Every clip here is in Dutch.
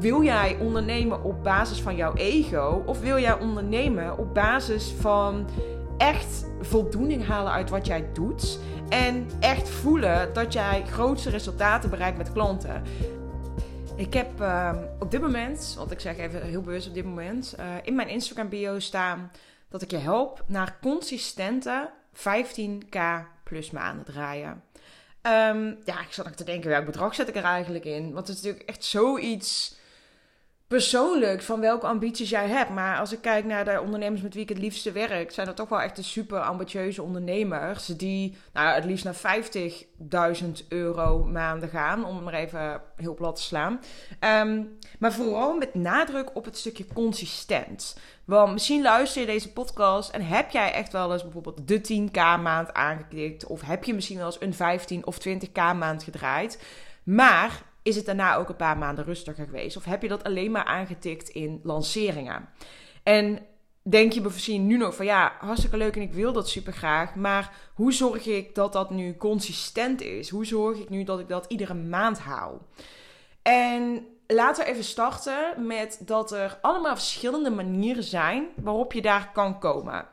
wil jij ondernemen op basis van jouw ego? Of wil jij ondernemen op basis van echt voldoening halen uit wat jij doet? En echt voelen dat jij grootste resultaten bereikt met klanten. Ik heb ehm, op dit moment, want ik zeg even heel bewust op dit moment, uh, in mijn Instagram bio staan dat ik je help naar consistente 15k plus maanden draaien. Um, ja, ik zat nog te denken, welk bedrag zet ik er eigenlijk in? Want het is natuurlijk echt zoiets persoonlijk van welke ambities jij hebt. Maar als ik kijk naar de ondernemers met wie ik het liefste werk, zijn dat toch wel echt de super ambitieuze ondernemers. Die nou, het liefst naar 50.000 euro maanden gaan, om maar even heel plat te slaan. Um, maar vooral met nadruk op het stukje consistent. Want misschien luister je deze podcast en heb jij echt wel eens bijvoorbeeld de 10k maand aangeklikt. Of heb je misschien wel eens een 15 of 20k maand gedraaid. Maar is het daarna ook een paar maanden rustiger geweest? Of heb je dat alleen maar aangetikt in lanceringen? En denk je misschien nu nog van ja, hartstikke leuk en ik wil dat super graag. Maar hoe zorg ik dat dat nu consistent is? Hoe zorg ik nu dat ik dat iedere maand haal? En laten we even starten met dat er allemaal verschillende manieren zijn waarop je daar kan komen.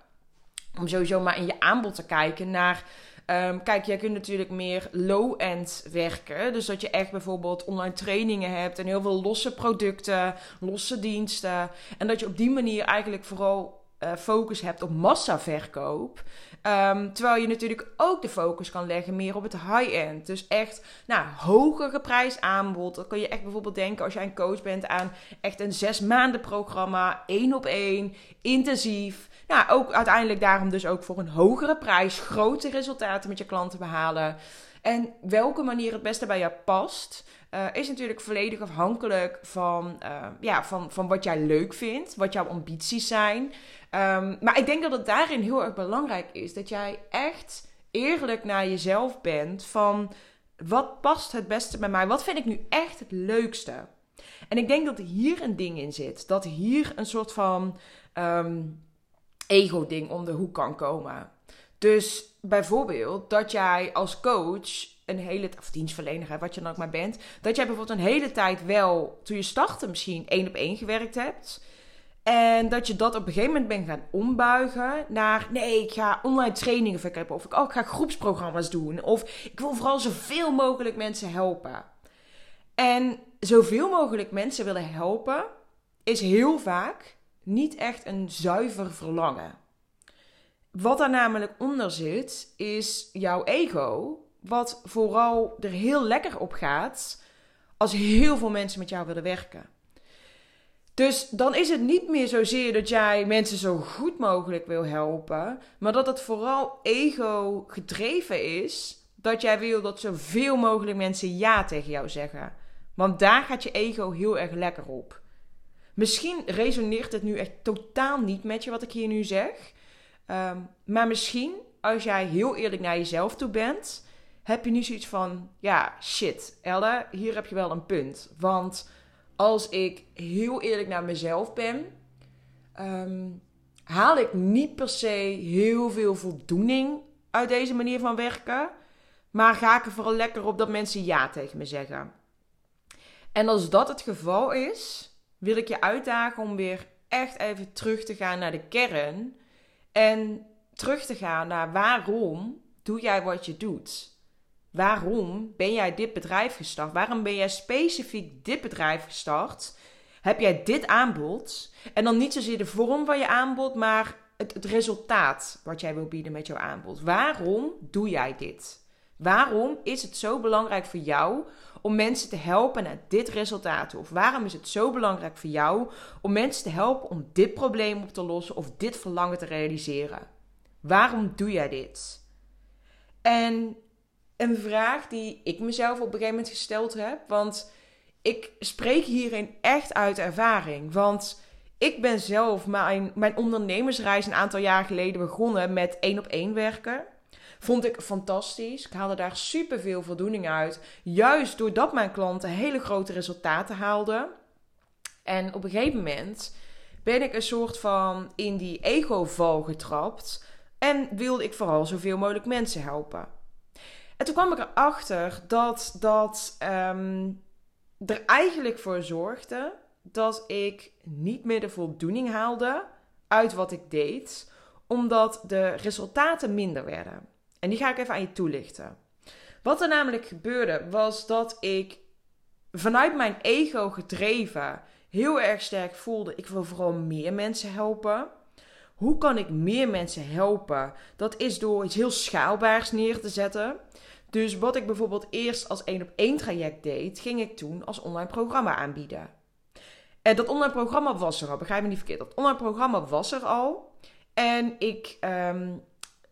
Om sowieso maar in je aanbod te kijken naar Um, kijk, jij kunt natuurlijk meer low-end werken. Dus dat je echt bijvoorbeeld online trainingen hebt en heel veel losse producten, losse diensten. En dat je op die manier eigenlijk vooral uh, focus hebt op massaverkoop. Um, terwijl je natuurlijk ook de focus kan leggen meer op het high-end. Dus echt nou, hoger geprijsd aanbod. Dan kan je echt bijvoorbeeld denken als jij een coach bent aan echt een zes maanden programma, één op één, intensief. Ja, ook uiteindelijk daarom dus ook voor een hogere prijs grote resultaten met je klanten behalen. En welke manier het beste bij jou past, uh, is natuurlijk volledig afhankelijk van, uh, ja, van, van wat jij leuk vindt, wat jouw ambities zijn. Um, maar ik denk dat het daarin heel erg belangrijk is dat jij echt eerlijk naar jezelf bent van wat past het beste bij mij? Wat vind ik nu echt het leukste? En ik denk dat hier een ding in zit. Dat hier een soort van um, ego-ding om de hoek kan komen. Dus bijvoorbeeld dat jij als coach een hele, of dienstverlener, wat je dan ook maar bent, dat jij bijvoorbeeld een hele tijd wel, toen je startte misschien één op één gewerkt hebt. En dat je dat op een gegeven moment bent gaan ombuigen naar nee, ik ga online trainingen verkopen. Of ik, oh, ik ga groepsprogramma's doen. Of ik wil vooral zoveel mogelijk mensen helpen. En zoveel mogelijk mensen willen helpen is heel vaak niet echt een zuiver verlangen. Wat daar namelijk onder zit, is jouw ego, wat vooral er heel lekker op gaat als heel veel mensen met jou willen werken. Dus dan is het niet meer zozeer dat jij mensen zo goed mogelijk wil helpen, maar dat het vooral ego gedreven is dat jij wil dat zoveel mogelijk mensen ja tegen jou zeggen. Want daar gaat je ego heel erg lekker op. Misschien resoneert het nu echt totaal niet met je wat ik hier nu zeg. Ehm, maar misschien, als jij heel eerlijk naar jezelf toe bent, heb je nu zoiets van: ja, shit, Elle, hier heb je wel een punt. Want als ik heel eerlijk naar mezelf ben, ehm, haal ik niet per se heel veel voldoening uit deze manier van werken. Maar ga ik er vooral lekker op dat mensen ja tegen me zeggen. En als dat het geval is, wil ik je uitdagen om weer echt even terug te gaan naar de kern. En terug te gaan naar waarom doe jij wat je doet? Waarom ben jij dit bedrijf gestart? Waarom ben jij specifiek dit bedrijf gestart? Heb jij dit aanbod? En dan niet zozeer de vorm van je aanbod, maar het, het resultaat wat jij wil bieden met jouw aanbod. Waarom doe jij dit? Waarom is het zo belangrijk voor jou om mensen te helpen naar dit resultaat? Of waarom is het zo belangrijk voor jou om mensen te helpen om dit probleem op te lossen of dit verlangen te realiseren? Waarom doe jij dit? En een vraag die ik mezelf op een gegeven moment gesteld heb, want ik spreek hierin echt uit ervaring. Want ik ben zelf mijn, mijn ondernemersreis een aantal jaar geleden begonnen met één op één werken. Vond ik fantastisch. Ik haalde daar super veel voldoening uit. Juist doordat mijn klanten hele grote resultaten haalden. En op een gegeven moment ben ik een soort van in die ego-val getrapt. En wilde ik vooral zoveel mogelijk mensen helpen. En toen kwam ik erachter dat dat. Um, er eigenlijk voor zorgde dat ik niet meer de voldoening haalde uit wat ik deed, omdat de resultaten minder werden. En die ga ik even aan je toelichten. Wat er namelijk gebeurde, was dat ik vanuit mijn ego gedreven heel erg sterk voelde: ik wil vooral meer mensen helpen. Hoe kan ik meer mensen helpen? Dat is door iets heel schaalbaars neer te zetten. Dus wat ik bijvoorbeeld eerst als één op één traject deed, ging ik toen als online programma aanbieden. En dat online programma was er al, begrijp me niet verkeerd. Dat online programma was er al. En ik um,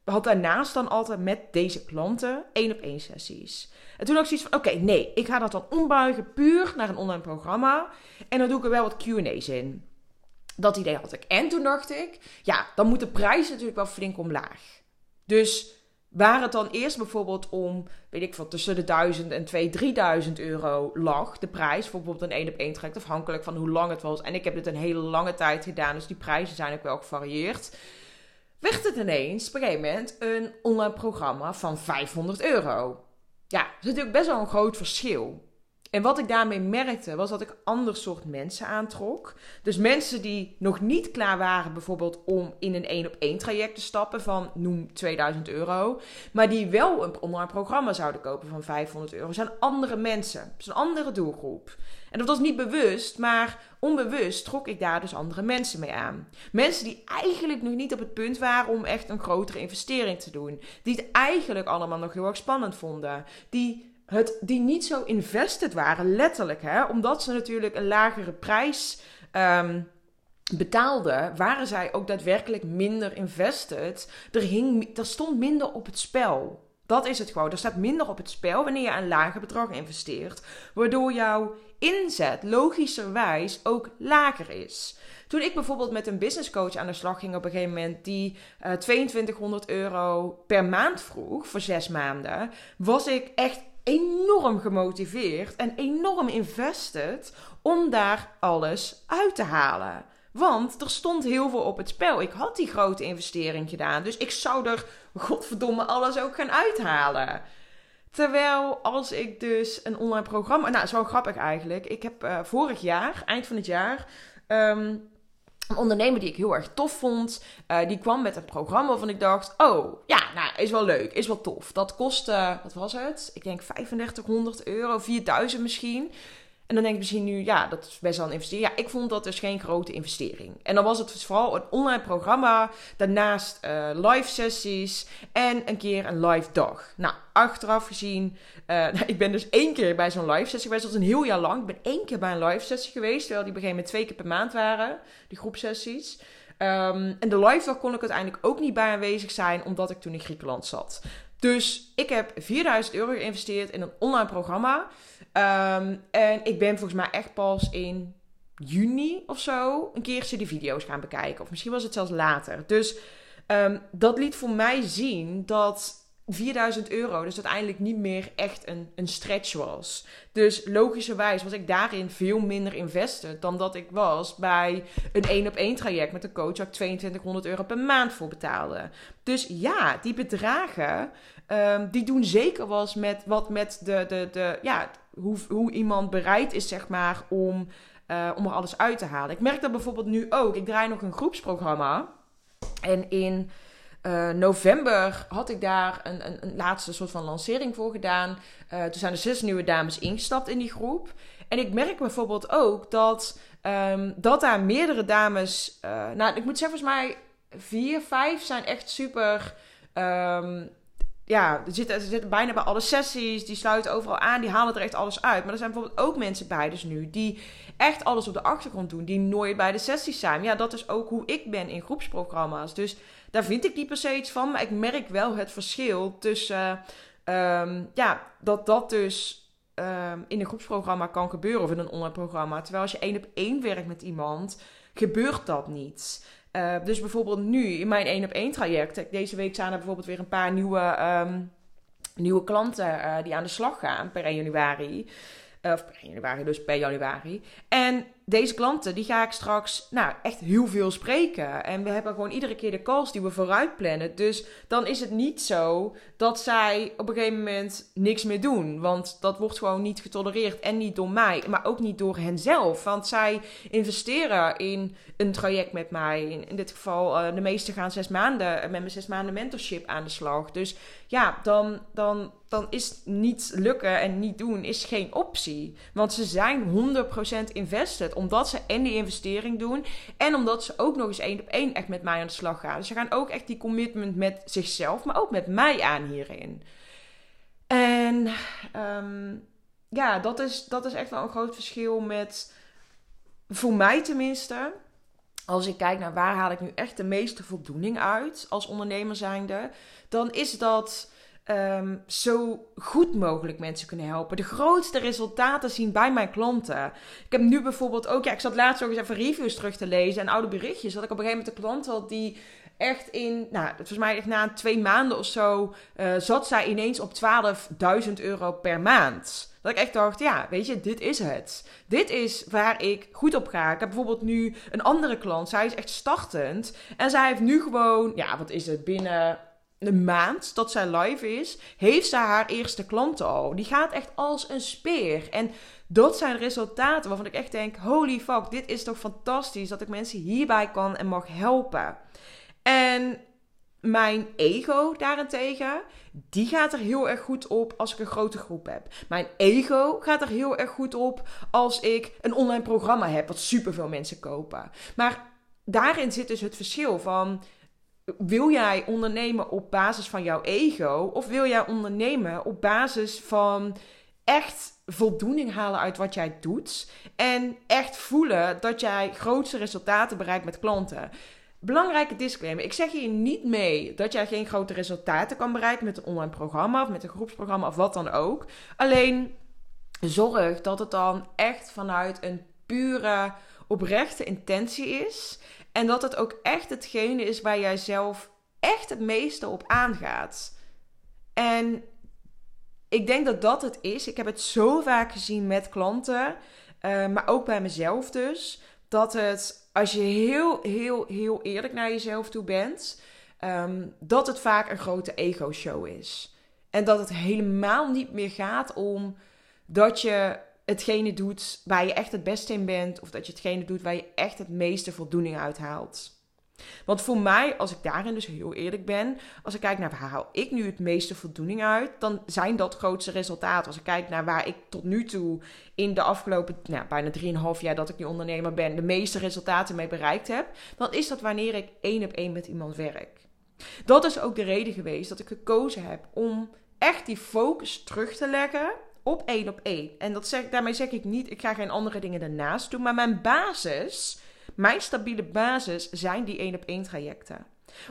had daarnaast dan altijd met deze klanten één op één sessies. En toen had ik zoiets van, oké, nee, ik ga dat dan ombuigen puur naar een online programma. En dan doe ik er wel wat Q&A's in. Dat idee had ik. En toen dacht ik, ja, dan moet de prijs natuurlijk wel flink omlaag. Dus waar het dan eerst bijvoorbeeld om, weet ik wat, tussen de 1000 en 2, 3000 euro lag, de prijs voor bijvoorbeeld een 1 op 1 traject, afhankelijk van hoe lang het was. En ik heb dit een hele lange tijd gedaan, dus die prijzen zijn ook wel gevarieerd. Werd het ineens op een gegeven moment een online programma van 500 euro. Ja, dat is natuurlijk best wel een groot verschil. En wat ik daarmee merkte, was dat ik ander soort mensen aantrok. Dus mensen die nog niet klaar waren, bijvoorbeeld om in een één op één traject te stappen van noem 2000 euro. Maar die wel een online programma zouden kopen van 500 euro. Zijn andere mensen. Dat een andere doelgroep. En dat was niet bewust, maar onbewust trok ik daar dus andere mensen mee aan. Mensen die eigenlijk nog niet op het punt waren om echt een grotere investering te doen. Die het eigenlijk allemaal nog heel erg spannend vonden. Die het, die niet zo invested waren, letterlijk. Hè? Omdat ze natuurlijk een lagere prijs um, betaalden, waren zij ook daadwerkelijk minder invested. Er, hing, er stond minder op het spel. Dat is het gewoon. Er staat minder op het spel wanneer je een lager bedrag investeert. Waardoor jouw inzet logischerwijs ook lager is. Toen ik bijvoorbeeld met een business coach aan de slag ging op een gegeven moment, die uh, eh, 2200 euro per maand vroeg voor zes maanden, was ik echt enorm gemotiveerd en enorm invested om daar alles uit te halen. Want er stond heel veel op het spel. Ik had die grote investering gedaan. Dus ik zou er, godverdomme, alles ook gaan uithalen. Terwijl als ik dus een online programma. Nou, zo grappig eigenlijk. Ik heb uh, vorig jaar, eind van het jaar. Um, een ondernemer die ik heel erg tof vond, uh, die kwam met een programma waarvan ik dacht: Oh, ja, nou, is wel leuk, is wel tof. Dat kostte, wat was het? Ik denk 3500 euro, 4000 misschien. En dan denk ik misschien nu, ja, dat is best wel een investering. Ja, ik vond dat dus geen grote investering. En dan was het dus vooral een online programma, daarnaast uh, live sessies en een keer een live dag. Nou, achteraf gezien, uh, ik ben dus één keer bij zo'n live sessie geweest. Dat was een heel jaar lang. Ik ben één keer bij een live sessie geweest, terwijl die op een gegeven moment twee keer per maand waren, die groepsessies. Um, en de live dag kon ik uiteindelijk ook niet bij aanwezig zijn, omdat ik toen in Griekenland zat. Dus ik heb 4000 euro geïnvesteerd in een online programma. Um, en ik ben volgens mij echt pas in juni of zo een keertje die video's gaan bekijken. Of misschien was het zelfs later. Dus um, dat liet voor mij zien dat 4000 euro dus uiteindelijk niet meer echt een, een stretch was. Dus logischerwijs was ik daarin veel minder invested dan dat ik was bij een 1 op 1 traject met een coach waar ik 2200 euro per maand voor betaalde. Dus ja, die bedragen um, die doen zeker was met wat met de, de, de ja, hoe, hoe iemand bereid is, zeg maar, om, uh, om er alles uit te halen. Ik merk dat bijvoorbeeld nu ook. Ik draai nog een groepsprogramma. En in uh, november had ik daar een, een, een, laatste soort van lancering voor gedaan. Uh, toen zijn er zes nieuwe dames ingestapt in die groep. En ik merk bijvoorbeeld ook dat, um, dat daar meerdere dames. Uh, nou, ik moet zeggen, volgens mij vier, vijf zijn echt super. Um, ja, er zitten, bijna bij alle sessies. Die sluiten overal aan. Die halen er echt alles uit. Maar er zijn bijvoorbeeld ook mensen bij, dus nu, die echt alles op de achtergrond doen. Die nooit bij de sessies zijn. Ja, dat is ook hoe ik ben in groepsprogramma's. Dus daar vind ik niet per se iets van. Maar ik merk wel het verschil tussen. Um, ja, dat dat dus um, in een groepsprogramma kan gebeuren. Of in een online programma. Terwijl als je één op één werkt met iemand, gebeurt dat niet. Uh, dus bijvoorbeeld nu in mijn één op één traject. Deze week zijn er bijvoorbeeld weer een paar nieuwe, um, nieuwe klanten uh, die aan de slag gaan per 1 januari. of per januari, dus per januari. En deze klanten, die ga ik straks nou, echt heel veel spreken. En we hebben gewoon iedere keer de calls die we vooruit plannen. Dus dan is het niet zo dat zij op een gegeven moment niks meer doen. Want dat wordt gewoon niet getolereerd. En niet door mij, maar ook niet door henzelf. Want zij investeren in een traject met mij. In, dit geval, uh, de meeste gaan zes maanden met mijn zes maanden mentorship aan de slag. Dus ja, dan, dan, dan is niet lukken en niet doen is geen optie. Want ze zijn 100% invested. Omdat ze en die investering doen. En omdat ze ook nog eens één op één echt met mij aan de slag gaan. Dus ze gaan ook echt die commitment met zichzelf, maar ook met mij aan hierin. En ehm, ja, dat is, dat is echt wel een groot verschil met, voor mij tenminste, als ik kijk naar waar haal ik nu echt de meeste voldoening uit als ondernemer zijnde, dan is dat um, zo goed mogelijk mensen kunnen helpen. De grootste resultaten zien bij mijn klanten. Ik heb nu bijvoorbeeld ook, ja, ik zat laatst ook eens even reviews terug te lezen en oude berichtjes. Dat ik op een gegeven moment een klant had die echt in, nou, volgens mij echt na twee maanden of zo, uh, zat zij ineens op 12.000 euro per maand. Dat ik echt dacht, ja, weet je, dit is het. Dit is waar ik goed op ga. Ik heb bijvoorbeeld nu een andere klant. Zij is echt startend. En zij heeft nu gewoon, ja, wat is het, binnen een maand dat zij live is, heeft ze haar eerste klanten al. Die gaat echt als een speer. En dat zijn resultaten waarvan ik echt denk: holy fuck, dit is toch fantastisch dat ik mensen hierbij kan en mag helpen. En mijn ego daarentegen, die gaat er heel erg goed op als ik een grote groep heb. Mijn ego gaat er heel erg goed op als ik een online programma heb wat superveel mensen kopen. Maar daarin zit dus het verschil van wil jij ondernemen op basis van jouw ego? Of wil jij ondernemen op basis van echt voldoening halen uit wat jij doet? En echt voelen dat jij grootste resultaten bereikt met klanten? Belangrijke disclaimer. Ik zeg hier niet mee dat jij geen grote resultaten kan bereiken met een online programma of met een groepsprogramma of wat dan ook. Alleen zorg dat het dan echt vanuit een pure, oprechte intentie is. En dat het ook echt hetgene is waar jij zelf echt het meeste op aangaat. En ik denk dat dat het is. Ik heb het zo vaak gezien met klanten, uh, maar ook bij mezelf dus. Dat het, als je heel, heel, heel eerlijk naar jezelf toe bent, um, dat het vaak een grote ego-show is. En dat het helemaal niet meer gaat om dat je hetgene doet waar je echt het beste in bent. Of dat je hetgene doet waar je echt het meeste voldoening uit haalt. Want voor mij, als ik daarin dus heel eerlijk ben, als ik kijk naar waar haal ik nu het meeste voldoening uit, dan zijn dat grootste resultaten. Als ik kijk naar waar ik tot nu toe in de afgelopen nou, bijna 3,5 jaar dat ik nu ondernemer ben, de meeste resultaten mee bereikt heb, dan is dat wanneer ik één op één met iemand werk. Dat is ook de reden geweest dat ik gekozen heb om echt die focus terug te leggen op één op één. En dat zeg, daarmee zeg ik niet, ik ga geen andere dingen daarnaast doen. Maar mijn basis, mijn stabiele basis, zijn die één op één trajecten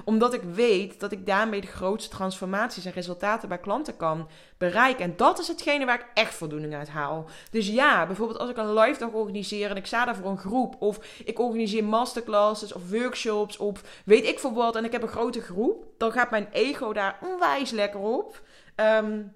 omdat ik weet dat ik daarmee de grootste transformaties en resultaten bij klanten kan bereiken. En dat is hetgene waar ik echt voldoening uit haal. Dus ja, bijvoorbeeld als ik een live dag organiseer en ik sta daar voor een groep. Of ik organiseer masterclasses of workshops of weet ik veel wat. En ik heb een grote groep. Dan gaat mijn ego daar onwijs lekker op. Um,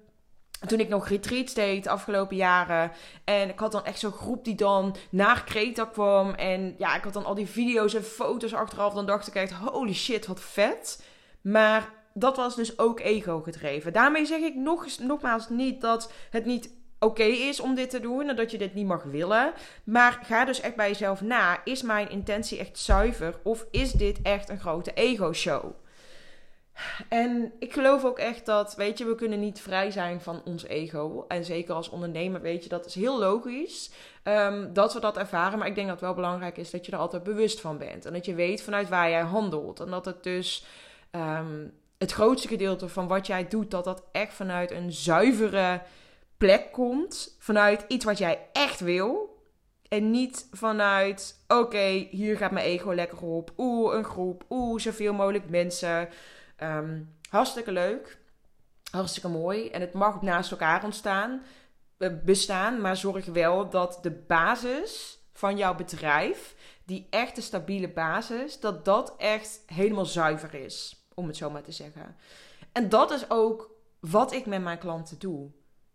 toen ik nog retreats deed de afgelopen jaren. En ik had dan echt zo'n groep die dan naar Kreta kwam. En ja, ik had dan al die video's en foto's achteraf. Dan dacht ik echt, holy shit, wat vet. Maar dat was dus ook ego gedreven. Daarmee zeg ik nog, nogmaals niet dat het niet oké is om dit te doen. En dat je dit niet mag willen. Maar ga dus echt bij jezelf na. Is mijn intentie echt zuiver? Of is dit echt een grote ego-show? En ik geloof ook echt dat, weet je, we kunnen niet vrij zijn van ons ego. En zeker als ondernemer, weet je, dat is heel logisch um, dat we dat ervaren. Maar ik denk dat het wel belangrijk is dat je er altijd bewust van bent. En dat je weet vanuit waar jij handelt. En dat het dus um, het grootste gedeelte van wat jij doet, dat dat echt vanuit een zuivere plek komt. Vanuit iets wat jij echt wil. En niet vanuit, oké, hier gaat mijn ego lekker op. Oeh, een groep. Oeh, zoveel mogelijk mensen. Um, hartstikke leuk. Hartstikke mooi. En het mag naast elkaar ontstaan, eh, bestaan. Maar zorg wel dat de basis van jouw bedrijf, die echte stabiele basis, dat dat echt helemaal zuiver is. Om het zo maar te zeggen. En dat is ook wat ik met mijn klanten doe.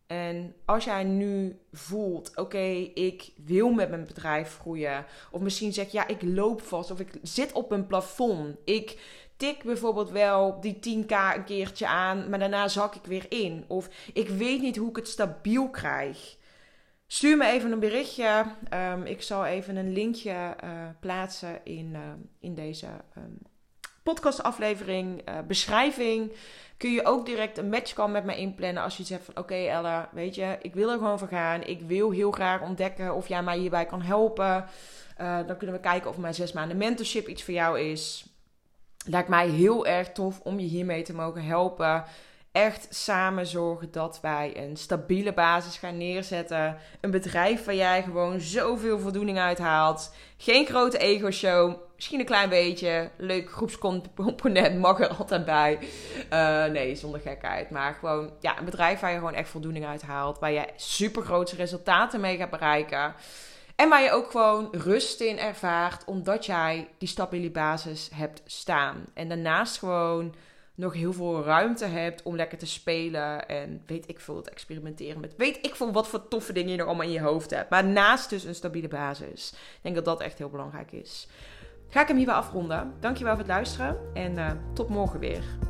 En als jij nu voelt, oké, ik wil met mijn bedrijf groeien. Of misschien zeg je, ja, ik loop vast. Of ik zit op een plafond. Ik tik bijvoorbeeld wel die 10k een keertje aan, maar daarna zak ik weer in. Of ik weet niet hoe ik het stabiel krijg. Stuur me even een berichtje. Ehm, ik zal even een linkje uh, plaatsen in, uh, in deze um, podcastaflevering, uh, beschrijving. Kun je ook direct een matchcall met me inplannen als je zegt van oké Ella, weet je, ik wil er gewoon voor gaan. Ik wil heel graag ontdekken of jij mij hierbij kan helpen. dan kunnen we kijken of mijn zes maanden mentorship iets voor jou is. Lijkt mij heel erg tof om je hiermee te mogen helpen echt samen zorgen dat wij een stabiele basis gaan neerzetten. Een bedrijf waar jij gewoon zoveel voldoening uit haalt. Geen grote ego-show. Misschien een klein beetje. Leuk groepscomponent mag er altijd bij. Uh, nee, zonder gekheid. Maar gewoon ja, een bedrijf waar je gewoon echt voldoening uit haalt. Waar je super grote resultaten mee gaat bereiken. En waar je ook gewoon rust in ervaart. Omdat jij die stabiele basis hebt staan. En daarnaast gewoon nog heel veel ruimte hebt om lekker te spelen. En weet ik veel, te experimenteren met. Weet ik veel wat voor toffe dingen je nog allemaal in je hoofd hebt. Maar naast dus een stabiele basis. Ik denk dat dat echt heel belangrijk is. Ga ik hem hierbij afronden. Dankjewel voor het luisteren. En uh, tot morgen weer.